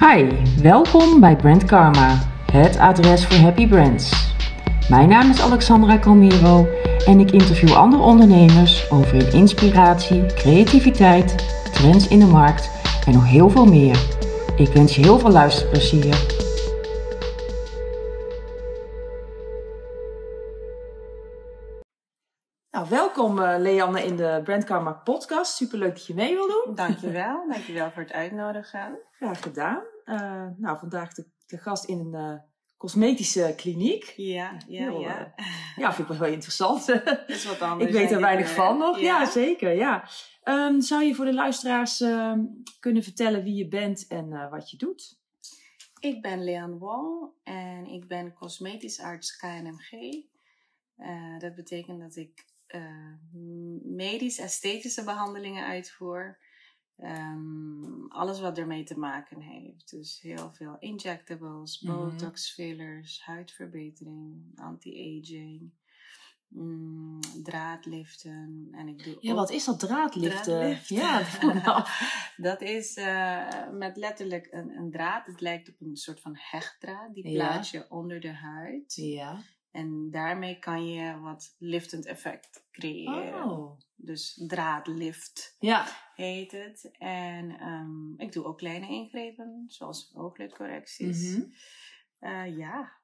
Hi, welkom bij Brand Karma, het adres voor happy brands. Mijn naam is Alexandra Calmiro en ik interview andere ondernemers over hun inspiratie, creativiteit, trends in de markt en nog heel veel meer. Ik wens je heel veel luisterplezier. Welkom uh, Leanne in de Brand Karma podcast. Superleuk dat je mee wil doen. Dankjewel, dankjewel voor het uitnodigen. Graag gedaan. Uh, nou, vandaag de, de, gast in een uh, cosmetische kliniek. Ja, ja, Heel, ja. ja, vind ik wel heel interessant. Dat is wat anders. ik weet er weinig van nog. Ja, ja zeker, ja. Um, zou je voor de luisteraars ehm, kunnen vertellen wie je bent en wat je doet? Ik ben Leanne Wall en ik ben cosmetisch arts KNMG. dat betekent dat ik uh, medisch-esthetische behandelingen uitvoer. Um, alles wat ermee te maken heeft. Dus heel veel injectables, mhm. botox, fillers, huidverbetering, anti-aging. Mm, draadliften. En ik doe ja, wat is dat draadliften? draadliften. Ja, dat is uh, met letterlijk een, een, draad. Het lijkt op een soort van hechtdraad. Die plaats je onder de huid. Ja. En daarmee kan je wat liftend effect creëren. Oh. Dus draadlift ja. heet het. En um, ik doe ook kleine ingrepen, zoals ooglidcorrecties. Mm uh, ja,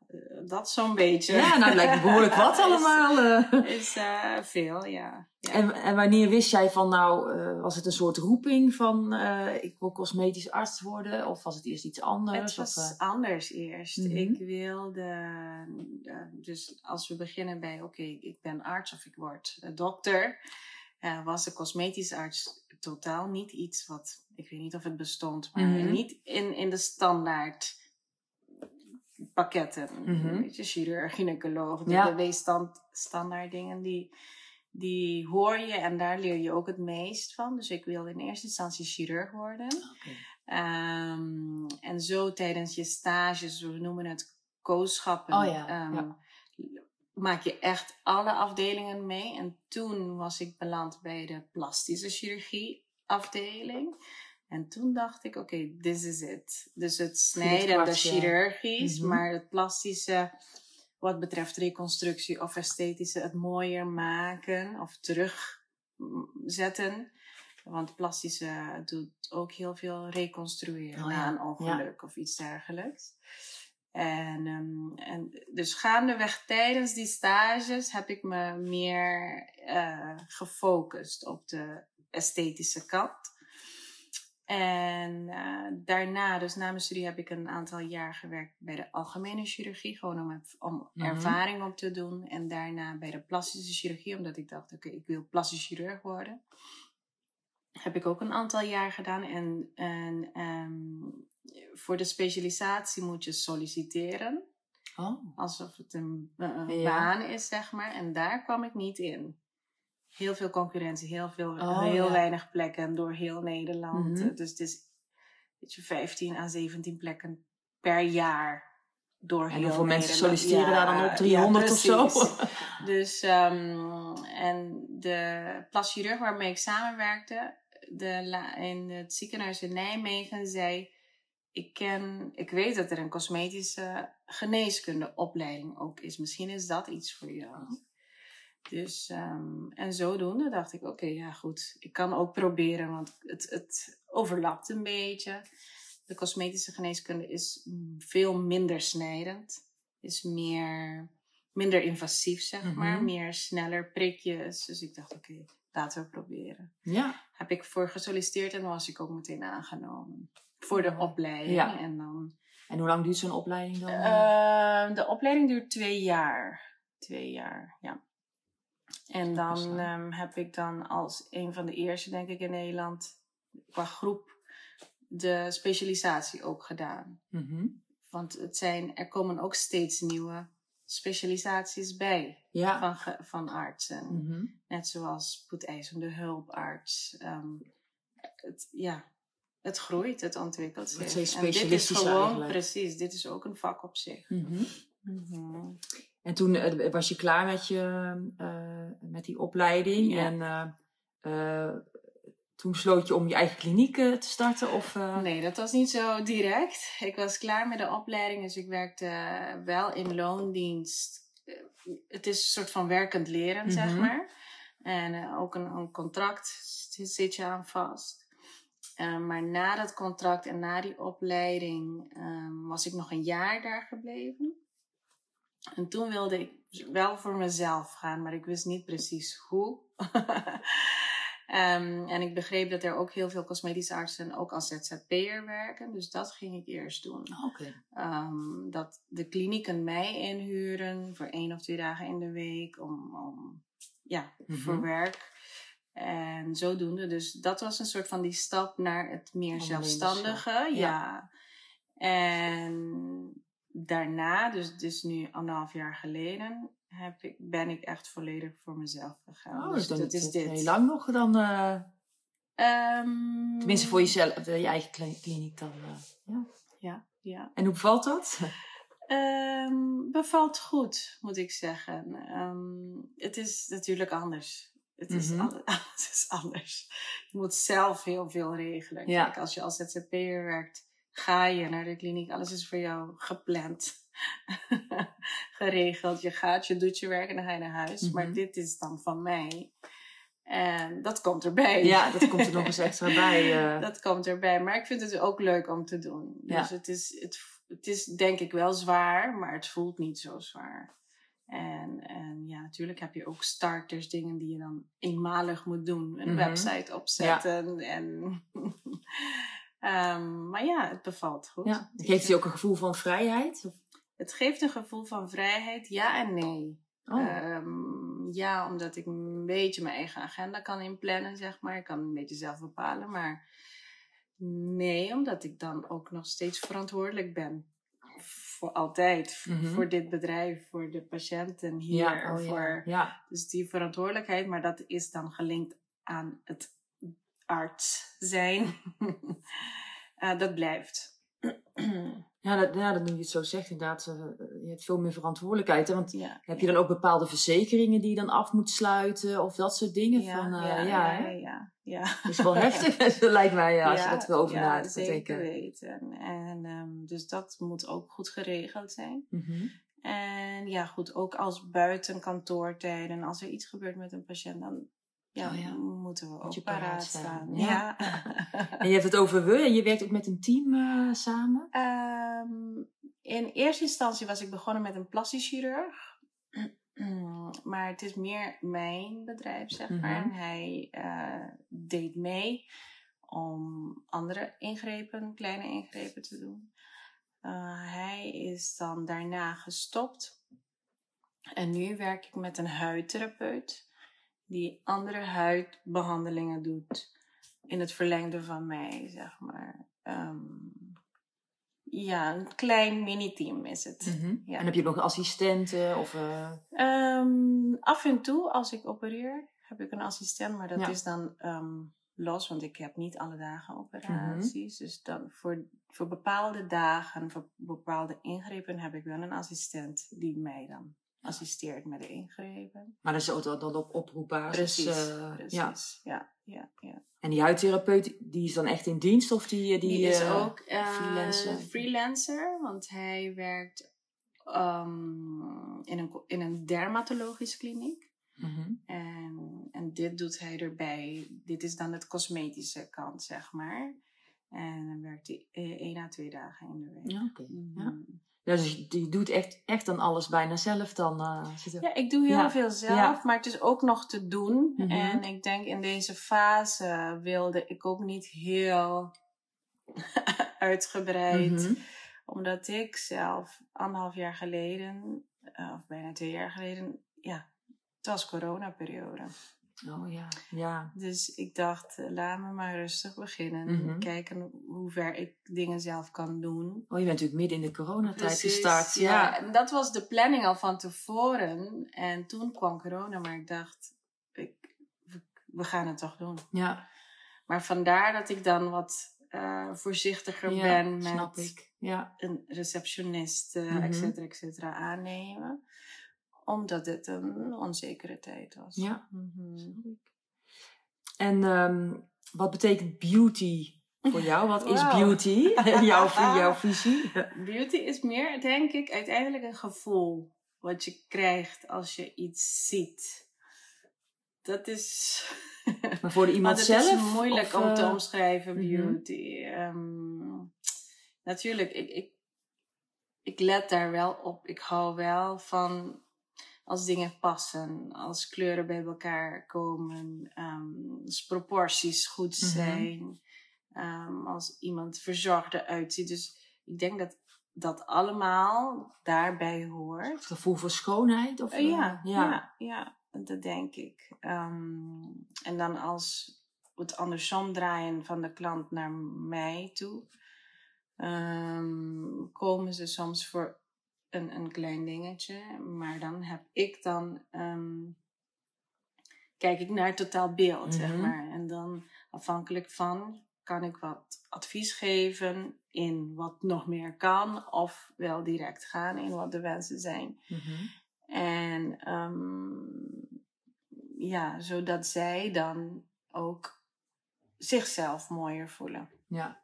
dat zo'n beetje. Ja, nou lijkt me behoorlijk wat allemaal. Uh. Is, uh, veel, ja. ja. En, en wanneer wist jij van nou, was het een soort roeping van ik wil cosmetisch arts worden? Of was het eerst iets anders? Het was of, anders eerst. Mm -hmm. Ik wilde, dus als we beginnen bij oké, okay, ik ben arts of ik word dokter. was de cosmetisch arts totaal niet iets wat, ik weet niet of het bestond, maar mm -hmm. niet in, in de standaard pakketten. Mm -hmm. Weet je, chirurg, gynaecoloog, ja. de weestand, standaard dingen die, die hoor je en daar leer je ook het meest van. Dus ik wilde in eerste instantie chirurg worden. Okay. Um, en zo tijdens je stages, we noemen het kooschappen, oh, ja. Um, ja. maak je echt alle afdelingen mee. En toen was ik beland bij de plastische chirurgie afdeling. En toen dacht ik, oké, okay, this is it. Dus het snijden, de chirurgisch, mm -hmm. maar het plastische, wat betreft reconstructie of esthetische, het mooier maken of terugzetten. Want plastische doet ook heel veel reconstrueren oh, ja. na een ongeluk ja. of iets dergelijks. En, um, en dus gaandeweg tijdens die stages heb ik me meer uh, gefocust op de esthetische kant. En uh, daarna, dus na mijn studie, heb ik een aantal jaar gewerkt bij de algemene chirurgie. Gewoon om, om mm -hmm. ervaring op te doen. En daarna bij de plastische chirurgie, omdat ik dacht, oké, okay, ik wil plastisch chirurg worden. Heb ik ook een aantal jaar gedaan. En, en um, voor de specialisatie moet je solliciteren. Oh. Alsof het een, een ja. baan is, zeg maar. En daar kwam ik niet in heel veel concurrentie, heel, veel, oh, heel ja. weinig plekken door heel Nederland. Mm -hmm. Dus het is weet je, 15 à 17 plekken per jaar door en heel hoeveel mensen solliciteren ja, daar dan op? 300 ja, of zo? dus, um, en de plaschirurg waarmee ik samenwerkte de, in het ziekenhuis in Nijmegen zei... Ik, ken, ik weet dat er een cosmetische geneeskundeopleiding ook is. Misschien is dat iets voor jou. Dus, um, en zodoende dacht ik, oké, okay, ja goed, ik kan ook proberen, want het, het overlapt een beetje. De cosmetische geneeskunde is veel minder snijdend, is meer, minder invasief, zeg mm -hmm. maar, meer sneller prikjes. Dus ik dacht, oké, okay, laten we proberen. Ja. Heb ik voor gesolliciteerd en was ik ook meteen aangenomen. Voor de opleiding. Ja. En, dan, en hoe lang duurt zo'n opleiding dan? Uh, de opleiding duurt twee jaar. Twee jaar, ja. En dan um, heb ik dan als een van de eerste, denk ik, in Nederland, qua groep, de specialisatie ook gedaan. Mm -hmm. Want het zijn, er komen ook steeds nieuwe specialisaties bij ja. van, van artsen. Mm -hmm. Net zoals spoedeisende hulparts. Um, het, ja, het groeit, het ontwikkelt zich. Het is en dit is gewoon, eigenlijk. precies, dit is ook een vak op zich. Mm -hmm. En toen uh, was je klaar met, je, uh, met die opleiding. Ja. En uh, toen besloot je om je eigen kliniek te starten? Of, Nee, dat was niet zo direct. Ik was klaar met de opleiding, dus ik werkte wel in loondienst. Het is een soort van werkend leren, zeg mhm. maar. En ook een, een contract zit je aan vast. Ehm, maar na dat contract en na die opleiding um, was ik nog een jaar daar gebleven. En toen wilde ik wel voor mezelf gaan, maar ik wist niet precies hoe. um, en ik begreep dat er ook heel veel cosmetische artsen ook als ZZP'er werken. Dus dat ging ik eerst doen. Okay. dat de klinieken mij inhuren voor één of twee dagen in de week om, om ja, voor mhm. werk. En zodoende, dus dat was een soort van die stap naar het meer zelfstandige. Ja. En daarna, dus, dus nu anderhalf jaar geleden, heb ik, ben ik echt volledig voor mezelf gegaan. Oh, dus, dat is dit. Heel lang nog dan. Uh, um, tenminste voor jezelf, je eigen kliniek dan. Uh, ja. ja, ja. En hoe bevalt dat? Um, bevalt goed, moet ik zeggen. Um, het is natuurlijk anders. Het is, mm -hmm. het is anders. Je moet zelf heel veel regelen. Ja. Kijk, als je als ZZP'er werkt, ga je naar de kliniek. Alles is voor jou gepland. Geregeld. Je gaat, je doet je werk en dan ga je naar huis. Mm -hmm. Maar dit is dan van mij. En dat komt erbij. Ja, dat komt er nog eens extra bij. Uh... Dat komt erbij. Maar ik vind het ook leuk om te doen. Ja. Dus het is, het, het is denk ik wel zwaar, maar het voelt niet zo zwaar. En, en ja, natuurlijk heb je ook starters, dingen die je dan eenmalig moet doen. Een mhm. website opzetten. En, um, maar ja, het bevalt goed. Ja. Geeft je ook een gevoel van vrijheid? Het geeft een gevoel van vrijheid, ja en nee. Oh. Um, ja, omdat ik een beetje mijn eigen agenda kan inplannen, zeg maar. Ik kan een beetje zelf bepalen, maar nee, omdat ik dan ook nog steeds verantwoordelijk ben voor altijd. Mhm. Voor dit bedrijf, voor de patiënten hier. Ja, oh, voor, ja. Dus die verantwoordelijkheid, maar dat is dan gelinkt aan het arts zijn. uh, dat blijft. Ja, dat, ja, dat nu je het zo zegt, inderdaad, uh, je hebt veel meer verantwoordelijkheid. Hè? Want heb je dan ook bepaalde verzekeringen die je dan af moet sluiten of dat soort dingen? Ja, van, uh, ja, ja, ja, ja, Dat is wel heftig, lijkt mij, ja, als je dat wil over ja, zeker weten. En um, dus dat moet ook goed geregeld zijn. Mm -hmm. En ja, goed, ook als buiten kantoortijden, als er iets gebeurt met een patiënt, dan ja, oh ja. moeten we ook paraat staan. Ja. en je hebt het over we, en je werkt ook met een team uh, samen? Um, in eerste instantie was ik begonnen met een plastisch chirurg. maar het is meer mijn bedrijf, zeg mhm. maar. Mm -hmm. Hij uh, deed mee om andere ingrepen, kleine ingrepen te doen. Uh, hij is dan daarna gestopt. En nu werk ik met een huidtherapeut die andere huidbehandelingen doet in het verlengde van mij, zeg maar. Um, ja, een klein mini-team is het. Mm -hmm. ja. En heb je nog assistenten? Of, uh... um, af en toe, als ik opereer, heb ik een assistent, maar dat ja. is dan um, los, want ik heb niet alle dagen operaties. Mm -hmm. Dus dan voor, voor bepaalde dagen, voor bepaalde ingrepen, heb ik wel een assistent die mij dan assisteert met de ingrepen. Maar dat is ook dan op oproepbasis. Precies, uh, precies. Ja. ja. Ja, ja, En die huidtherapeut, die is dan echt in dienst of die... Die, die is uh, ook uh, freelancer. freelancer, want hij werkt um, in, een, in een dermatologische kliniek. Mm -hmm. en, en dit doet hij erbij. Dit is dan het cosmetische kant, zeg maar. En dan werkt hij één à twee dagen in de week. Ja, oké. Okay. Mm -hmm. ja. Dus die doet echt, echt dan alles bijna zelf dan? Uh, ja, ik doe heel ja. veel zelf, ja. maar het is ook nog te doen. Mm -hmm. En ik denk in deze fase wilde ik ook niet heel uitgebreid. Mm -hmm. Omdat ik zelf anderhalf jaar geleden, uh, of bijna twee jaar geleden, ja, het was coronaperiode. Oh ja, ja. Dus ik dacht, uh, laat me maar rustig beginnen. Mm -hmm. Kijken hoe ver ik dingen zelf kan doen. Oh, je bent natuurlijk midden in de coronatijd gestart. Ja. ja, en dat was de planning al van tevoren. En toen kwam corona, maar ik dacht, ik, we gaan het toch doen. Ja. Maar vandaar dat ik dan wat uh, voorzichtiger ja, ben met snap ik. Ja. een receptionist, uh, mm -hmm. et cetera, et cetera, aannemen omdat het een onzekere tijd was. Ja, mm -hmm. En um, wat betekent beauty voor jou? Wat is beauty? jouw, jouw visie? Beauty is meer, denk ik, uiteindelijk een gevoel wat je krijgt als je iets ziet. Dat is. Maar voor iemand zelf? Het is moeilijk om te eh, omschrijven, mhm. beauty. Ehm, natuurlijk, ik, ik, ik let daar wel op. Ik hou wel van als dingen passen, als kleuren bij elkaar komen, um, als proporties goed mhm. zijn, um, als iemand verzorgd uitziet. Dus ik denk dat dat allemaal daarbij hoort. Het gevoel voor schoonheid? Of, uh, ja, ja, ja, dat denk ik. Um, en dan als het andersom draaien van de klant naar mij toe, um, komen ze soms voor een, een klein dingetje, maar dan heb ik dan, um, kijk ik naar het totaal beeld, zeg mhm. maar. En dan afhankelijk van kan ik wat advies geven in wat nog meer kan, of wel direct gaan in wat de wensen zijn. Mhm. En um, ja, zodat zij dan ook zichzelf mooier voelen. Ja.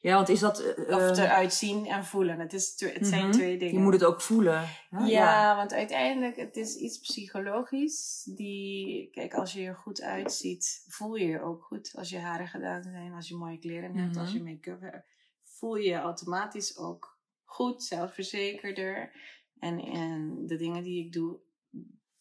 Ja, want is dat... Uh, of eruit zien en voelen. Het, is het zijn mhm. twee dingen. Je moet het ook voelen. Ja, ja, want uiteindelijk, het is iets psychologisch. Die, kijk, als je er goed uitziet, voel je je ook goed. Als je haren gedaan zijn, als je mooie kleren hebt, als je mhm. make-up hebt. Voel je je automatisch ook goed, zelfverzekerder. En, en de dingen die ik doe,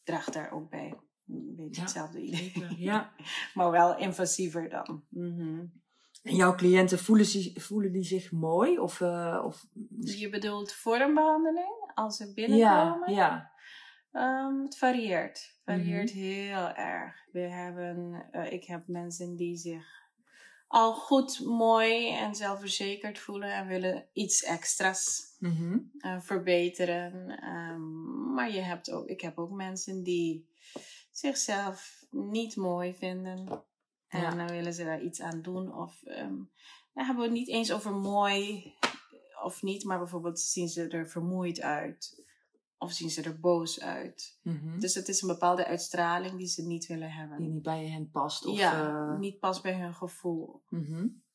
draagt daar ook bij. Een beetje hetzelfde idee. Ja. maar wel invasiever dan. Mm en jouw cliënten voelen, voelen die zich mooi? Of, uh, of... Je bedoelt vormbehandeling? Als ze binnenkomen? Ja, ja. Um, het varieert. Het varieert mhm. heel erg. We hebben, uh, ik heb mensen die zich al goed, mooi en zelfverzekerd voelen en willen iets extra's mm uh, verbeteren. Um, maar je hebt ook, ik heb ook mensen die zichzelf niet mooi vinden en dan willen ze daar iets aan doen. Of um, dan hebben we het niet eens over mooi of niet, maar bijvoorbeeld zien ze er vermoeid uit. Of zien ze er boos uit. Mhm. Dus het is een bepaalde uitstraling die ze niet willen hebben. Die niet bij hen past. Of, ja, uh... niet past bij hun gevoel. Mm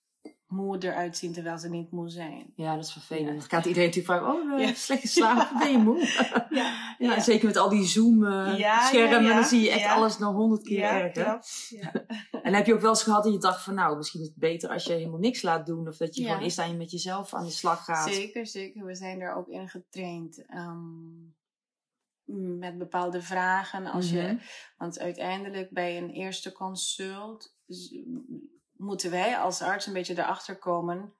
moe eruit zien terwijl ze niet moe zijn. Ja, dat is vervelend. Dan gaat iedereen natuurlijk vragen, oh, uh, slecht geslapen, ben je moe? ja, ja, Zeker met al die Zoom-schermen, uh, dan zie je echt alles nog honderd keer erger. en heb je ook wel eens gehad dat je dacht van, nou, misschien is het beter als je helemaal niks laat doen. Of dat je gewoon eerst aan met jezelf aan de slag gaat. Zeker, zeker. We zijn er ook in getraind. Um, met bepaalde vragen. Als je, mhm. want uiteindelijk bij een eerste consult moeten wij als arts een beetje erachter komen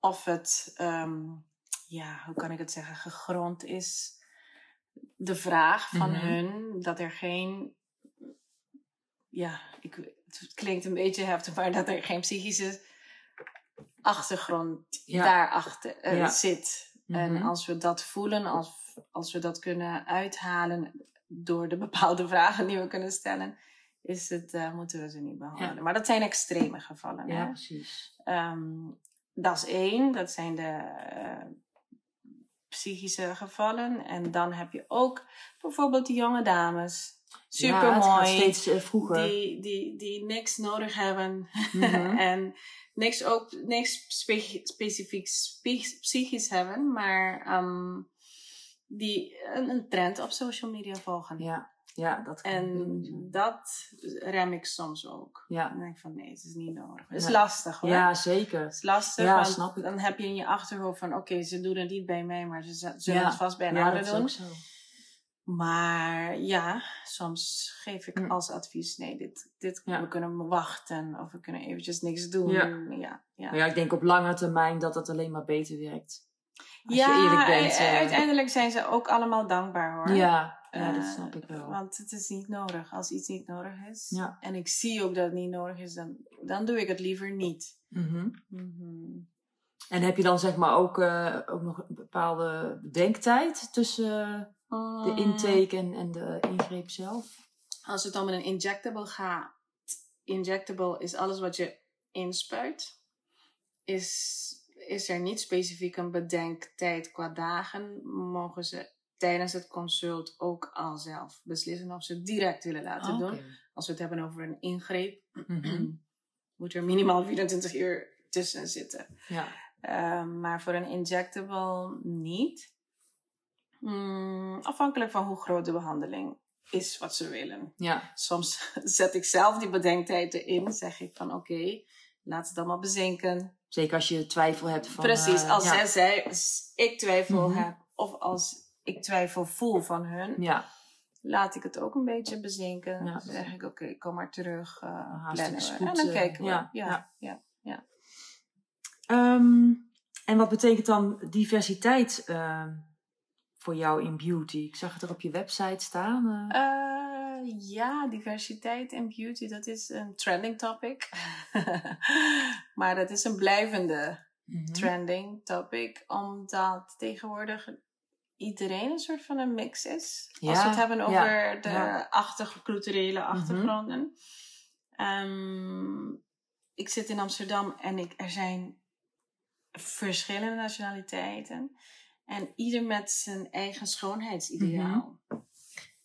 of het, um, ja, hoe kan ik het zeggen, gegrond is. De vraag van mhm. hun dat er geen, ja, ik, het klinkt een beetje heftig, maar dat er geen psychische achtergrond ja. daarachter uh, zit. En mhm. als we dat voelen, als, als we dat kunnen uithalen door de bepaalde vragen die we kunnen stellen, is het, uh, moeten we ze niet behandelen. Maar dat zijn extreme gevallen. Ja, precies. Um, dat is één, dat zijn de uh, psychische gevallen. En dan heb je ook bijvoorbeeld die jonge dames. Super ja, mooi. steeds uh, vroeger. Die, die, die niks nodig hebben. Mm -hmm. en niks ook niks spe specifiek spe psychisch hebben, maar um, die een, een trend op social media volgen. Ja. Ja, dat kan En dat rem ik soms ook. Ja. Dan denk ik van nee, het is niet nodig. Het is lastig hoor. Ja, zeker. Het is lastig, ja, want snap ik. dan heb je in je achterhoofd van oké, ze doen het niet bij mij, maar ze zullen het vast bij een ander doen. Zo. Maar ja, soms geef ik hm. als advies, nee, dit, dit, we kunnen wachten of we kunnen eventjes niks doen. Ja. Ja, ja. ja, ik denk op lange termijn dat het alleen maar beter werkt. Als ja, je eerlijk bent. Uh, uiteindelijk zijn ze ook allemaal dankbaar hoor. Ja, ja, dat snap ik wel. Want het is niet nodig. Als iets niet nodig is ja. en ik zie ook dat het niet nodig is, dan, dan doe ik het liever niet. Mm -hmm. En heb je dan zeg maar ook, uh, ook nog een bepaalde denktijd tussen de mm. intake en, en de ingreep zelf? Als het om een injectable gaat, injectable is alles wat je inspuit. Is, is er niet specifiek een bedenktijd qua dagen, mogen ze tijdens het consult ook al zelf beslissen of ze het direct willen laten doen. Als we het hebben over een ingreep. Mhm. moet er minimaal 24 uur tussen zitten. Ja. Ehm, maar voor een injectable niet. Mm, afhankelijk van hoe groot de behandeling is wat ze willen. Ja. Soms zet ik zelf die bedenktijd erin. Zeg ik van oké, laat het allemaal bezinken. Zeker als je twijfel hebt van... Precies, eh, als ja. zij, zij, als ik twijfel Mhm. heb of als ik twijfel voel van hun, Ja, laat ik het ook een beetje bezinken. Ja. Dan zeg ik oké, kom maar terug, uh, haast plannen we. En dan eh, kijken we. ja, Ja, ja. ja. Ehm, en wat betekent dan diversiteit ehm, voor jou in beauty? Ik zag het er op je website staan. eh. Eh, ja, diversiteit en beauty, dat is een trending topic. maar dat is een blijvende Mhm. trending topic, omdat tegenwoordig iedereen een soort van een mix is. Als we het hebben ja, over de ja. Mhm. culturele achtergronden. Ehm, ik zit in Amsterdam en ik, er zijn verschillende nationaliteiten. En ieder met zijn eigen schoonheidsideaal. Mhm.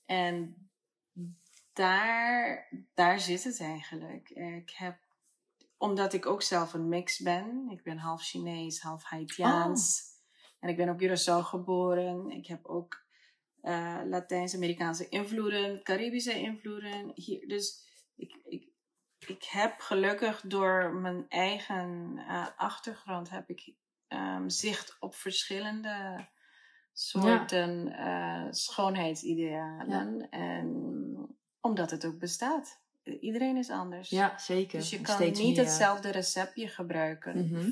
En daar, daar zit het eigenlijk. Ik heb, omdat ik ook zelf een mix ben. Ik ben half Chinees, half Haitiaans. En ik ben op Curaçao geboren. Ik heb ook eh, Latijns-Amerikaanse invloeden, Caribische invloeden. Hier, dus ik, ik, ik heb gelukkig door mijn eigen eh, achtergrond heb ik ehm, zicht op verschillende soorten eh, schoonheidsidealen. En omdat het ook bestaat. Iedereen is anders. Ja, zeker. Dus je kan steeds niet meer- hetzelfde receptje gebruiken Mhm.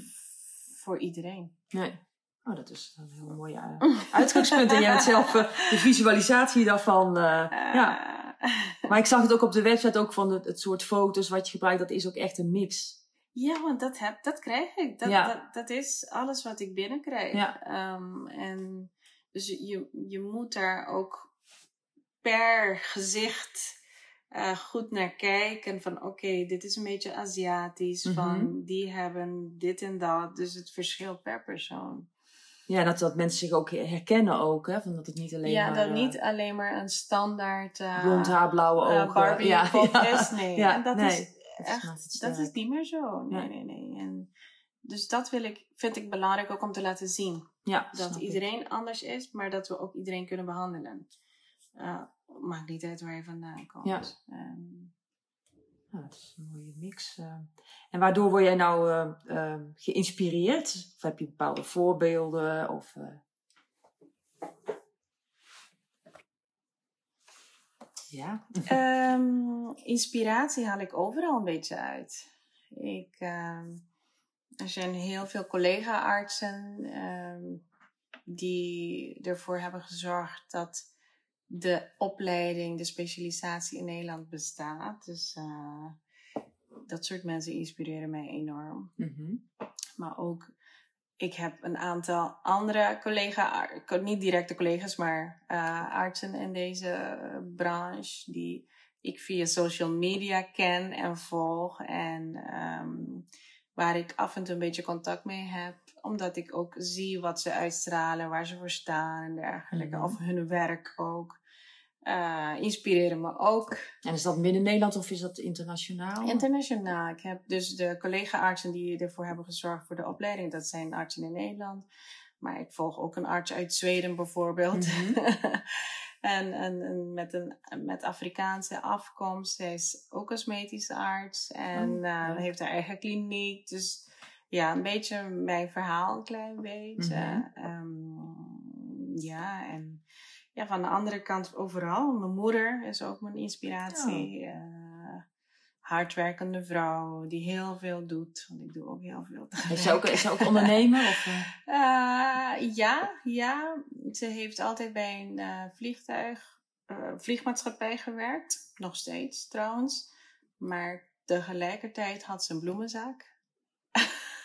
voor iedereen. Nee. Oh, dat is een heel mooi eh, uitgangspunt. En jij hebt zelf eh, de visualisatie daarvan. eh, ja. Maar ik zag het ook op de website ook van het, het soort foto's wat je gebruikt. Dat is ook echt een mix. Ja, want dat, heb, dat krijg ik. Dat, Ja. dat, dat is alles wat ik binnenkrijg. Ja. Ehm, en dus je, je moet daar ook per gezicht goed naar kijken. Van oké, dit is een beetje Aziatisch. Mhm. Van die hebben dit en dat. Dus het verschilt per persoon. Ja, dat, dat mensen zich ook herkennen ook. Hè? Van dat het niet alleen ja, maar... dat eh, niet alleen maar een standaard uh, blond haar, blauwe eh, ogen. Barbie ja, ja. is. Nee, Ja, en dat nee. is Dat echt, maakt het dat is niet meer zo. Nee, Nee. nee. En dus dat wil ik, vind ik belangrijk ook om te laten zien. Ja, Dat ik. iedereen anders is, maar dat we ook iedereen kunnen behandelen. Uh, maakt niet uit waar je vandaan komt. Ja. Ehm, Ja, dat is een mooie mix. eh. En waardoor word jij nou eh, eh, geïnspireerd? Of heb je bepaalde voorbeelden? Of? Ja. Ehm, inspiratie haal ik overal een beetje uit. Ik, ehm, er zijn heel veel collega-artsen ehm, die ervoor hebben gezorgd dat de opleiding, de specialisatie in Nederland bestaat. Dus eh, dat soort mensen inspireren mij enorm. Mhm. Maar ook, ik heb een aantal andere collega, niet directe collega's, maar uh, artsen in deze branche die ik via social media ken en volg. En um, waar ik af en toe een beetje contact mee heb. Omdat ik ook zie wat ze uitstralen, waar ze voor staan en dergelijke. Mhm. Of hun werk ook. Uh, inspireren me ook. En is dat binnen Nederland of is dat internationaal? Internationaal. Ik heb dus de collega-artsen die ervoor hebben gezorgd voor de opleiding. Dat zijn artsen in Nederland. Maar ik volg ook een arts uit Zweden bijvoorbeeld. Mhm. en, en, en, met een met Afrikaanse afkomst. Zij is ook cosmetische arts. En Oh, uh, ja. heeft haar eigen kliniek. Dus ja, een beetje mijn verhaal, een klein beetje. Um, ja, en ja, van de andere kant overal. Mijn moeder is ook mijn inspiratie. Uh, hardwerkende vrouw die heel veel doet. Want ik doe ook heel veel. Is ze ook, is ze ook ondernemer? Of, uh? Uh, ja, ja. Ze heeft altijd bij een uh, vliegtuig, vliegmaatschappij gewerkt. Nog steeds trouwens. Maar tegelijkertijd had ze een bloemenzaak.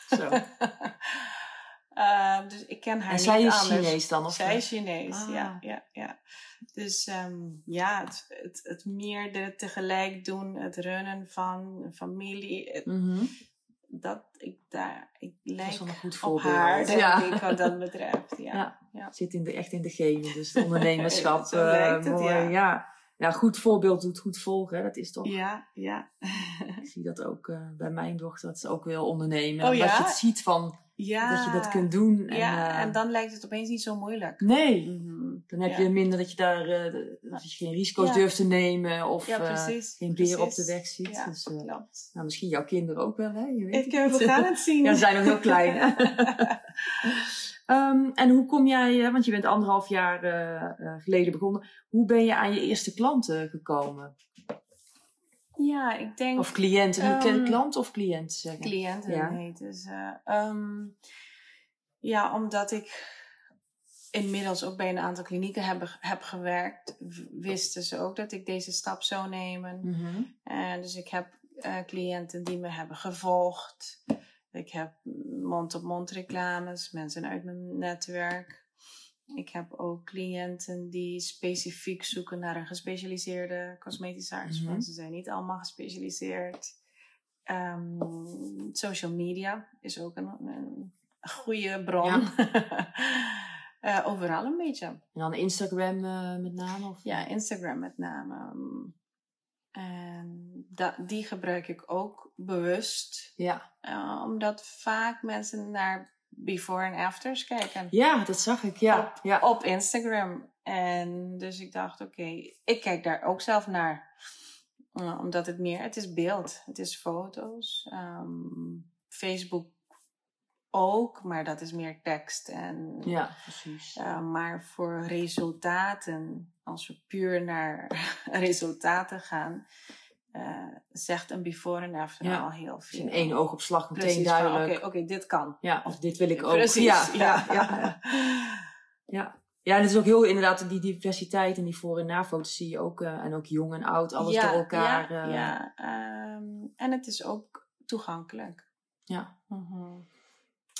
Zo. Uh, dus ik ken haar en niet zij is anders. Chinees dan? Of zij is Chinees, ah. ja, ja, ja. Dus um, ja, het, het, het meerdere tegelijk doen, het runnen van familie, het, mm -hmm. dat ik daar, ik lijk een goed op voorbeeld. haar, denk ja. ik, wat dat betreft. Ja. ja. ja. Zit in de, echt in de genen, dus het ondernemerschap. Zo het, mooi, ja. ja. goed voorbeeld doet goed volgen. Dat is toch... Ja, ja. ik zie dat ook uh, bij mijn dochter. Dat ze ook wil ondernemen. Oh, ja? je het ziet van... Ja. Dat je dat kunt doen. En, ja, uh, en dan lijkt het opeens niet zo moeilijk. Nee. Dan heb Ja. je minder dat je daar uh, dat je geen risico's Ja. durft te nemen. Of Ja, uh, precies, geen beren op de weg ziet. Ja, Dus, klopt. nou, misschien jouw kinderen ook wel, hè? Je weet Ik, het we gaan het zien. Ja, ze zijn nog heel klein. Ehm, en hoe kom jij, eh, want je bent anderhalf jaar eh, eh, geleden begonnen. Hoe ben je aan je eerste klanten gekomen? Ja, ik denk... Of cliënten? Ik Ehm, klant of cliënt zeggen? cliënten Ja. heet. Dus, eh, ehm, ja, omdat ik inmiddels ook bij een aantal klinieken heb, heb gewerkt, wisten ze ook dat ik deze stap zou nemen. En dus ik heb eh, cliënten die me hebben gevolgd. Ik heb mond-op-mond reclames, mensen uit mijn netwerk. Ik heb ook cliënten die specifiek zoeken naar een gespecialiseerde cosmetische arts. Mhm. Want ze zijn niet allemaal gespecialiseerd. Ehm, social media is ook een, een goede bron. Eh, overal een beetje. En dan Instagram eh, met name? Of? Ja, Instagram met name. En da- die gebruik ik ook bewust. ja. eh, omdat vaak mensen naar before en afters kijken. Ja, dat zag ik. Ja. ja. Op Instagram. En dus ik dacht, oké, ik kijk daar ook zelf naar. Omdat het meer, het is beeld, het is foto's. Ehm, Facebook ook, maar dat is meer tekst. En, ja, precies. eh, maar voor resultaten, als we puur naar resultaten gaan, eh, zegt een before en after Ja. al heel Dus veel. in één oogopslag meteen Precies, duidelijk. Oké, oké, dit kan. Ja, of dit wil ik ook. Precies, ja, ja. ja, ja. Ja. Ja, en het is ook heel inderdaad die diversiteit en die voor- en nafoto's zie je ook. eh, en ook jong en oud, alles ja, door elkaar. Ja, eh, ja. ehm, en het is ook toegankelijk. ja. Mhm.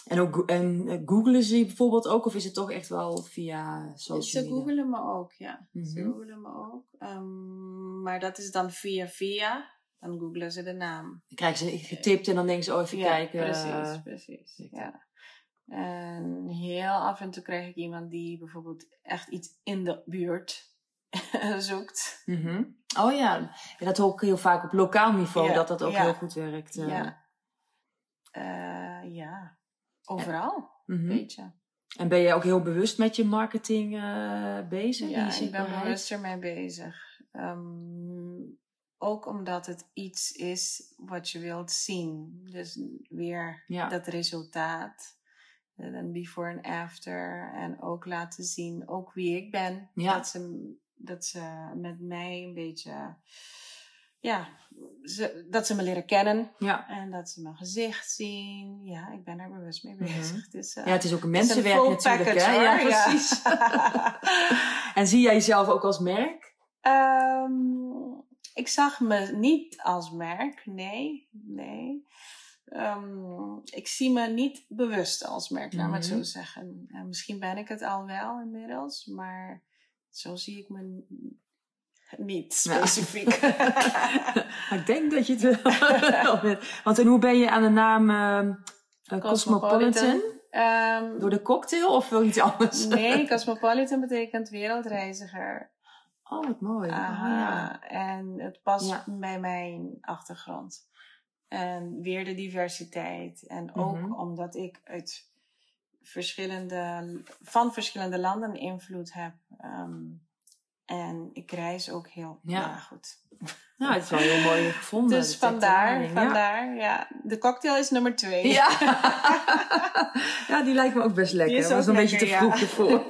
En ook en eh, googelen ze bijvoorbeeld ook, of is het toch echt wel via social Ze media? googelen me ook, ja. Ze Mhm. googelen me ook. Ehm, maar dat is dan via via. Dan googelen ze de naam. Dan krijgen ze getipt en dan denken ze, oh even ja, kijken. precies, eh, precies. Ja. En heel af en toe krijg ik iemand die bijvoorbeeld echt iets in de buurt zoekt. mhm. Oh ja. ja, dat hoor ik heel vaak op lokaal niveau, Ja, dat dat ook ja. heel goed werkt. eh. Ja. Eh, ja, overal, Mhm. weet je. En ben je ook heel bewust met je marketing eh, bezig? Ja, ik ben bewust ermee bezig. Ehm, ook omdat het iets is wat je wilt zien. Dus weer Ja. dat resultaat. eh, Een before en after. En ook laten zien, ook wie ik ben. Ja. Dat, ze, dat ze met mij een beetje... Ja, ze, dat ze me leren kennen. Ja. En dat ze mijn gezicht zien. Ja, ik ben er bewust mee bezig. Mhm. Is, eh, ja, het is ook een mensenwerk natuurlijk. package, hè? Ja, precies. en zie jij jezelf ook als merk? Ehm, ik zag me niet als merk, nee, nee. Ehm, ik zie me niet bewust als merk, laat me het Mhm. zo zeggen. En misschien ben ik het al wel inmiddels, maar zo zie ik me niet specifiek. Maar ik denk dat je het wel bent. Want en hoe ben je aan de naam eh, Cosmopolitan? Ehm, Door de cocktail of wel iets anders? nee, Cosmopolitan betekent wereldreiziger. Oh, wat mooi. Aha, Oh, ja. En het past Ja. bij mijn achtergrond. En weer de diversiteit. En ook Mhm. omdat ik uit verschillende, van verschillende landen invloed heb. Ehm, en ik reis ook heel Ja. ja. goed. Nou, het is wel heel mooi gevonden. Dus vandaar, ja. vandaar, ja. De cocktail is nummer twee. Ja. ja, die lijkt me ook best lekker. Dat was een beetje te vroeg ervoor.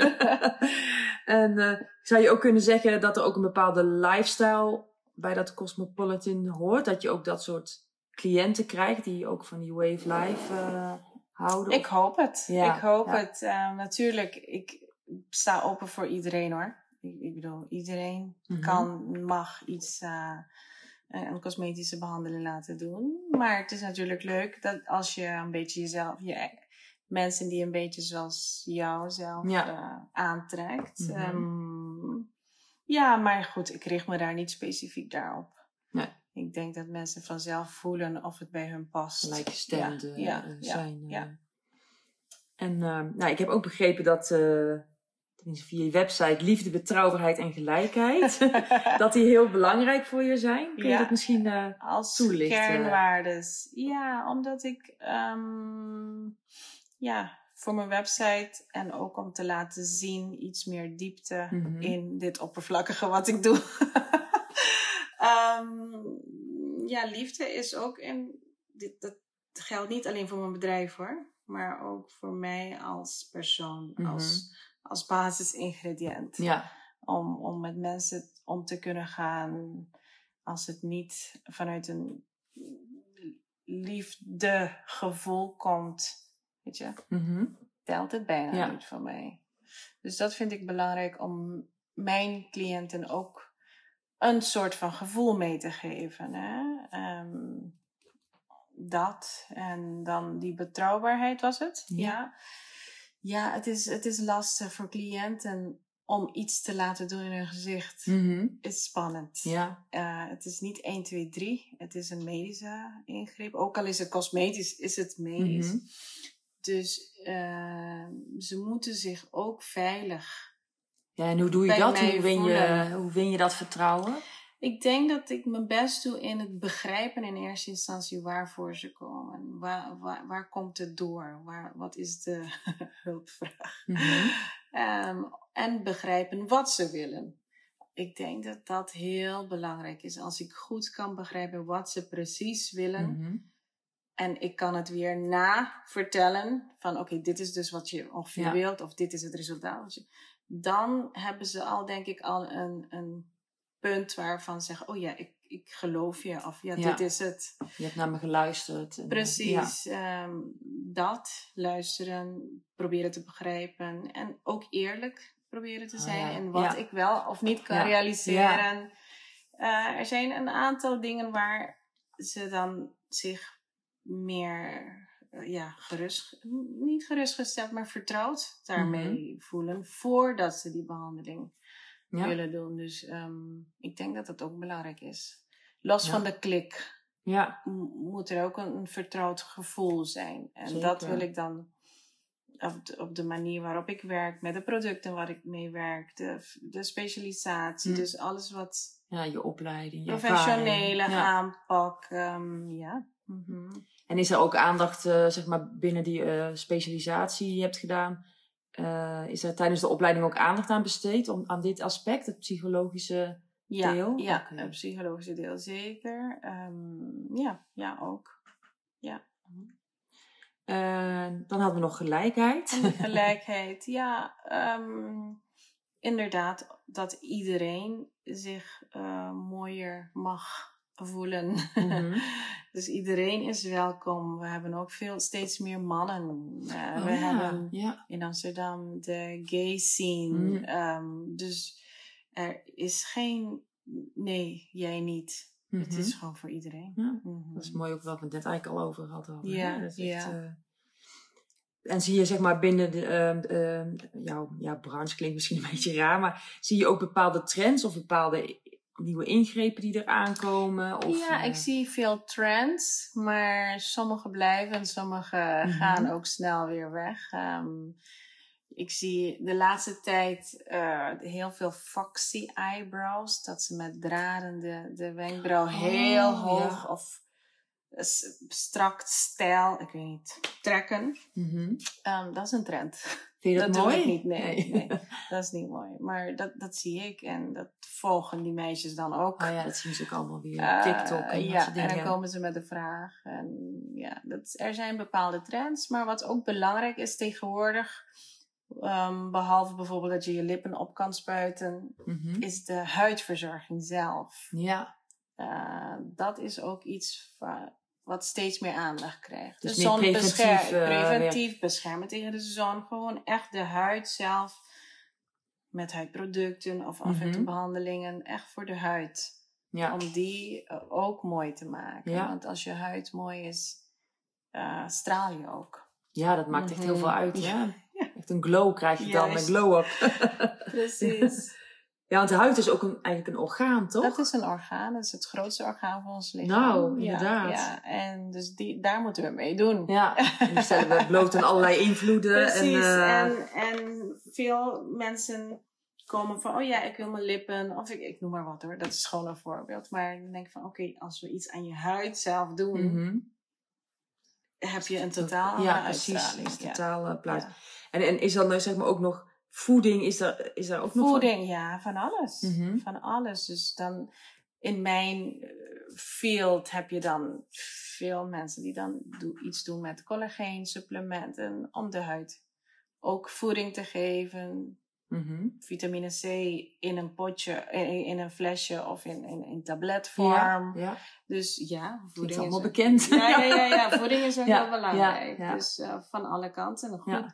en eh, zou je ook kunnen zeggen dat er ook een bepaalde lifestyle bij dat Cosmopolitan hoort? Dat je ook dat soort cliënten krijgt die ook van die wave life eh, houden? Ik hoop het. Ik hoop het. Ehm, natuurlijk, ik sta open voor iedereen hoor. Ik, ik bedoel, iedereen Mhm. kan, mag iets, eh, een cosmetische behandeling laten doen. Maar het is natuurlijk leuk dat als je een beetje jezelf, je, mensen die een beetje zoals jou zelf Ja. eh, aantrekt. Mhm. Ehm, ja, maar goed, ik richt me daar niet specifiek daarop. Nee. Ik denk dat mensen vanzelf voelen of het bij hun past. gelijkgestemd Ja, eh, ja, eh, ja, zijn. eh. ja. En eh, nou, ik heb ook begrepen dat, eh, via je website, liefde, betrouwbaarheid en gelijkheid. dat die heel belangrijk voor je zijn. Kun je dat misschien uh, Als toelichten? kernwaardes. Ja, omdat ik um, ja, voor mijn website en ook om te laten zien iets meer diepte mhm. in dit oppervlakkige wat ik doe. um, ja, liefde is ook in. Dit, dat geldt niet alleen voor mijn bedrijf hoor, maar ook voor mij als persoon, mhm. als, als basisingrediënt. Ja. Om, om met mensen om te kunnen gaan als het niet vanuit een liefdegevoel komt. Weet je, mm telt het bijna niet voor mij. Dus dat vind ik belangrijk om mijn cliënten ook een soort van gevoel mee te geven. Hè? Ehm, dat en dan die betrouwbaarheid was het. Ja, ja, het, is, het is lastig voor cliënten om iets te laten doen in hun gezicht. Mm is spannend. Ja. Uh, het is niet 1, 2, 3. Het is een medische ingreep. Ook al is het cosmetisch, is het medisch. Mm Dus uh, ze moeten zich ook veilig ja, en hoe doe je dat? Hoe win je, hoe win je dat vertrouwen? Ik denk dat ik mijn best doe in het begrijpen in eerste instantie waarvoor ze komen. Waar, waar, waar komt het door? Waar, wat is de hulpvraag? Mm en begrijpen wat ze willen. Ik denk dat dat heel belangrijk is. Als ik goed kan begrijpen wat ze precies willen. Mhm. En ik kan het weer na vertellen van oké, dit is dus wat je ongeveer wilt. Of dit is het resultaat. Dan hebben ze al denk ik al een, een punt waarvan ze zeggen, oh ja, ik, ik geloof je. Of ja, dit is het. Je hebt naar me geluisterd. En, Precies. Ehm, dat, luisteren, proberen te begrijpen. En ook eerlijk proberen te oh zijn in wat ik wel of niet kan realiseren. Uh, er zijn een aantal dingen waar ze dan zich meer uh, ja, gerust, niet gerustgesteld, maar vertrouwd daarmee mhm. voelen voordat ze die behandeling willen doen. Dus um, ik denk dat dat ook belangrijk is. Los van de klik ja. moet er ook een, vertrouwd gevoel zijn. En dat wil ik dan op de, op de, manier waarop ik werk, met de producten waar ik mee werk, de, de specialisatie, hm. dus alles wat. Ja, je opleiding, je professionele aanpak, um, ja. Mm En is er ook aandacht, uh, zeg maar, binnen die uh, specialisatie die je hebt gedaan? Uh, is er tijdens de opleiding ook aandacht aan besteed om, aan dit aspect, het psychologische ja, deel? Ja, het psychologische deel zeker. Um, ja, ja, ook. Ja. Uh, dan hadden we nog gelijkheid. gelijkheid, ja. Um, inderdaad, dat iedereen zich uh, mooier mag voelen. Mhm. dus iedereen is welkom. We hebben ook veel, steeds meer mannen. Uh, we hebben in Amsterdam de gay scene. Mhm. Um, dus er is geen, nee, jij niet. Het is mhm. gewoon voor iedereen. Ja. Dat is mooi ook wat we net eigenlijk al over hadden. Ja, dat is echt, uh, en zie je zeg maar binnen de, uh, uh, jouw ja, branche klinkt misschien een beetje raar, maar zie je ook bepaalde trends of bepaalde nieuwe ingrepen die er aankomen? Of, ja, ik eh, zie veel trends, maar sommige blijven en sommige mhm. gaan ook snel weer weg. Um, ik zie de laatste tijd uh, heel veel foxy eyebrows. Dat ze met draden de, de wenkbrauw oh, heel hoog of strak stijl, ik weet niet, trekken. Mm -hmm. um, dat is een trend. Vind je dat, dat mooi? Doe ik niet, nee, nee. dat is niet mooi. Maar dat, dat zie ik en dat volgen die meisjes dan ook. Oh ja, dat zien ze ook allemaal weer uh, TikTok en Ja, en dan komen ze met de vraag. En ja, dat, er zijn bepaalde trends. Maar wat ook belangrijk is tegenwoordig... Um, behalve bijvoorbeeld dat je je lippen op kan spuiten... Mm -hmm. is de huidverzorging zelf. Ja. Uh, dat is ook iets wat steeds meer aandacht krijgt. Dus, dus preventief, uh, preventief beschermen tegen de zon. Gewoon echt de huid zelf met huidproducten of af en toe mhm. behandelingen. Echt voor de huid. Ja. Om die uh, ook mooi te maken. Ja. Want als je huid mooi is, uh, straal je ook. Ja, dat maakt echt heel mhm. veel uit. Ja. Echt een glow krijg je dan met glow-up. Precies. Ja, want de huid is ook een, eigenlijk een orgaan, toch? Dat is een orgaan. Dat is het grootste orgaan van ons lichaam. Nou, inderdaad. Ja, en dus die, daar moeten we mee doen. Ja, en we bloot aan allerlei invloeden. Precies. En, uh... en, en veel mensen komen van, oh ja, ik wil mijn lippen. Of ik, ik noem maar wat hoor. Dat is gewoon een voorbeeld. Maar dan denk ik van, oké, als we iets aan je huid zelf doen... Mm -hmm. heb je een totaal ja, precies. uh, plaats. En, en is dan zeg maar ook nog voeding, is daar, is daar ook nog Voeding, ja, van alles. Mm -hmm. Van alles. Dus dan in mijn field heb je dan veel mensen die dan iets doen met collageen supplementen om de huid ook voeding te geven. Mm -hmm. Vitamine C in een potje, in, in een flesje of in, in, in tabletvorm. Ja, ja. Dus ja, voeding is allemaal bekend. Ja, ja, ja, ja, voeding is heel belangrijk. Dus uh, van alle kanten. Goed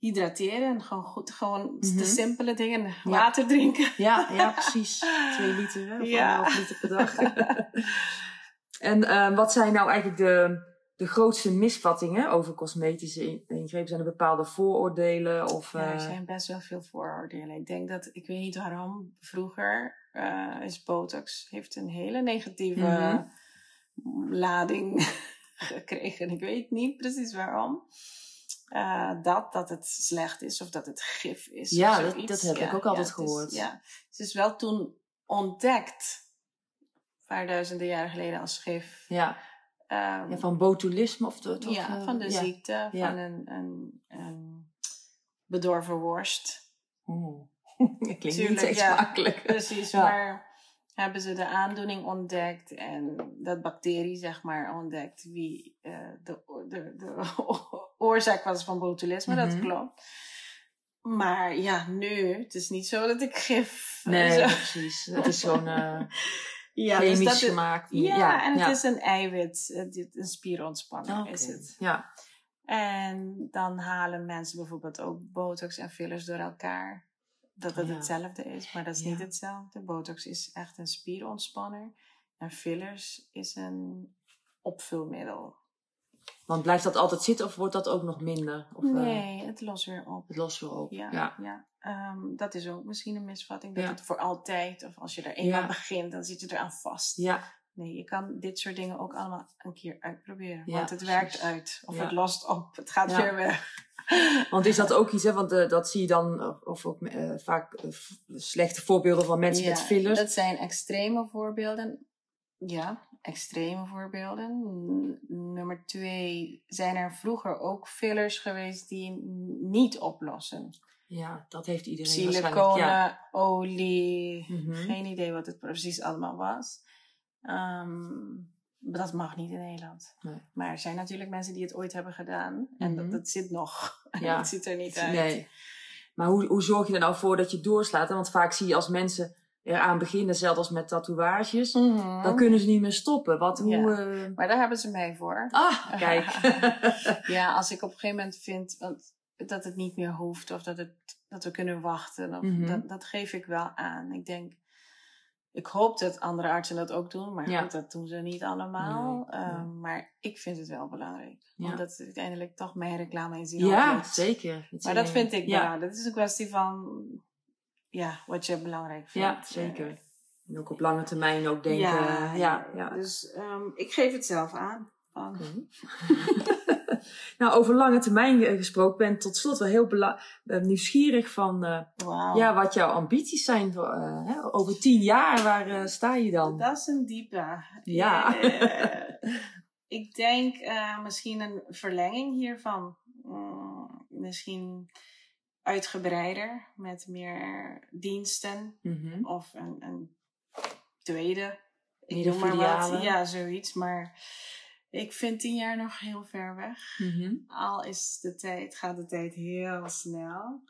hydrateren en gewoon goed, gewoon mm -hmm. de simpele dingen. Ja. Water drinken. Ja, ja precies. Twee liter, hè, of ja. liter per dag. en uh, wat zijn nou eigenlijk de, de grootste misvattingen over cosmetische ingrepen? Zijn er bepaalde vooroordelen? Of, uh... Ja, er zijn best wel veel vooroordelen. Ik denk dat, ik weet niet waarom, vroeger uh, is Botox, heeft een hele negatieve mm -hmm. lading gekregen. Ik weet niet precies waarom. Uh, dat, dat het slecht is of dat het gif is. Ja, dat, dat, heb ja, ik ook altijd ja, gehoord. Het is, ja, het is wel toen ontdekt, een paar duizenden jaren geleden, als gif. Ja, um, ja van botulisme of toch, Ja, van de ziekte, van een, een, een bedorven worst. Oeh, dat klinkt Tuurlijk, niet echt makkelijk. Precies, maar hebben ze de aandoening ontdekt en dat bacterie, zeg maar, ontdekt wie uh, de, de, de oorzaak was van botulisme, mm -hmm. dat klopt. Maar ja, nu, het is niet zo dat ik gif. Nee, zo. precies. Het is zo'n uh, ja, chemisch dus gemaakt. Ja, ja, en het ja. is een eiwit, een spierontspanning okay. is het. Ja. En dan halen mensen bijvoorbeeld ook botox en fillers door elkaar dat het ja. hetzelfde is, maar dat is ja. niet hetzelfde. Botox is echt een spierontspanner en fillers is een opvulmiddel. Want blijft dat altijd zitten of wordt dat ook nog minder? Of, nee, uh, het lost weer op. Het lost weer op, ja. ja. ja. Um, dat is ook misschien een misvatting, dat het voor altijd, of als je er eenmaal begint, dan zit je eraan vast. Ja. Nee, je kan dit soort dingen ook allemaal een keer uitproberen. want het precies. werkt uit. Of het lost op. Het gaat weer weg. Want is dat ook iets, hè? Want uh, dat zie je dan, of ook uh, vaak uh, slechte voorbeelden van mensen met fillers. Dat zijn extreme voorbeelden. Ja, extreme voorbeelden. Nummer twee, zijn er vroeger ook fillers geweest die niet oplossen. Ja, dat heeft iedereen Siliconen, ja. olie, mm -hmm. geen idee wat het precies allemaal was. Um, dat mag niet in Nederland. Nee. Maar er zijn natuurlijk mensen die het ooit hebben gedaan. En mm -hmm. dat, dat, zit nog. Ja. dat ziet er niet uit. Nee. Maar hoe, hoe zorg je er nou voor dat je doorslaat? Want vaak zie je als mensen eraan beginnen, zelfs als met tatoeages, mm -hmm. dan kunnen ze niet meer stoppen. Wat, hoe, ja. uh... Maar daar hebben ze mij voor. Ah, kijk. ja, als ik op een gegeven moment vind dat het niet meer hoeft of dat, het, dat we kunnen wachten, of, Mhm. mm -hmm. dat, dat geef ik wel aan. Ik denk, ik hoop dat andere artsen dat ook doen, maar ja. goed, dat doen ze niet allemaal. Nee, um, nee. Maar ik vind het wel belangrijk. Ja. Omdat het uiteindelijk toch mijn reclame is. Ja, zeker. Dat maar dat vind ik ja. belangrijk. Dat is een kwestie van ja, wat je belangrijk vindt. Ja, zeker. En ook op lange termijn ook denken. Ja, ja, ja. Dus um, ik geef het zelf aan. Okay. nou, over lange termijn gesproken ben tot slot wel heel uh, nieuwsgierig van uh, wow. ja, wat jouw ambities zijn. Voor, uh, hè? Over tien jaar, waar uh, sta je dan? Dat is een diepe. Ja. ik denk misschien een verlenging hiervan. Mm, misschien uitgebreider met meer diensten mm -hmm. of een, een tweede. Ik noem maar wat. Ja, zoiets. Maar ik vind tien jaar nog heel ver weg. Mm -hmm. Al is de tijd, gaat de tijd heel snel.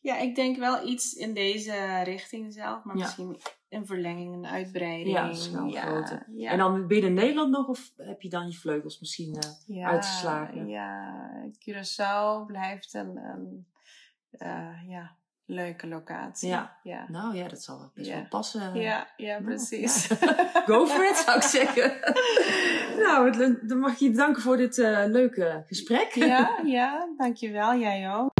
Ja, ik denk wel iets in deze richting zelf, maar ja. misschien een verlenging, een uitbreiding. Ja, ja, ja, En dan binnen Nederland nog, of heb je dan je vleugels misschien uh, ja, uitgeslagen? Ja, Curaçao blijft een, een uh, ja, leuke locatie. Ja. ja. nou ja, dat zal best wel passen. Ja, ja precies. Go for it, zou ik zeggen. nou, dan mag ik je bedanken voor dit uh, leuke gesprek. ja, ja, dankjewel. Jij ook.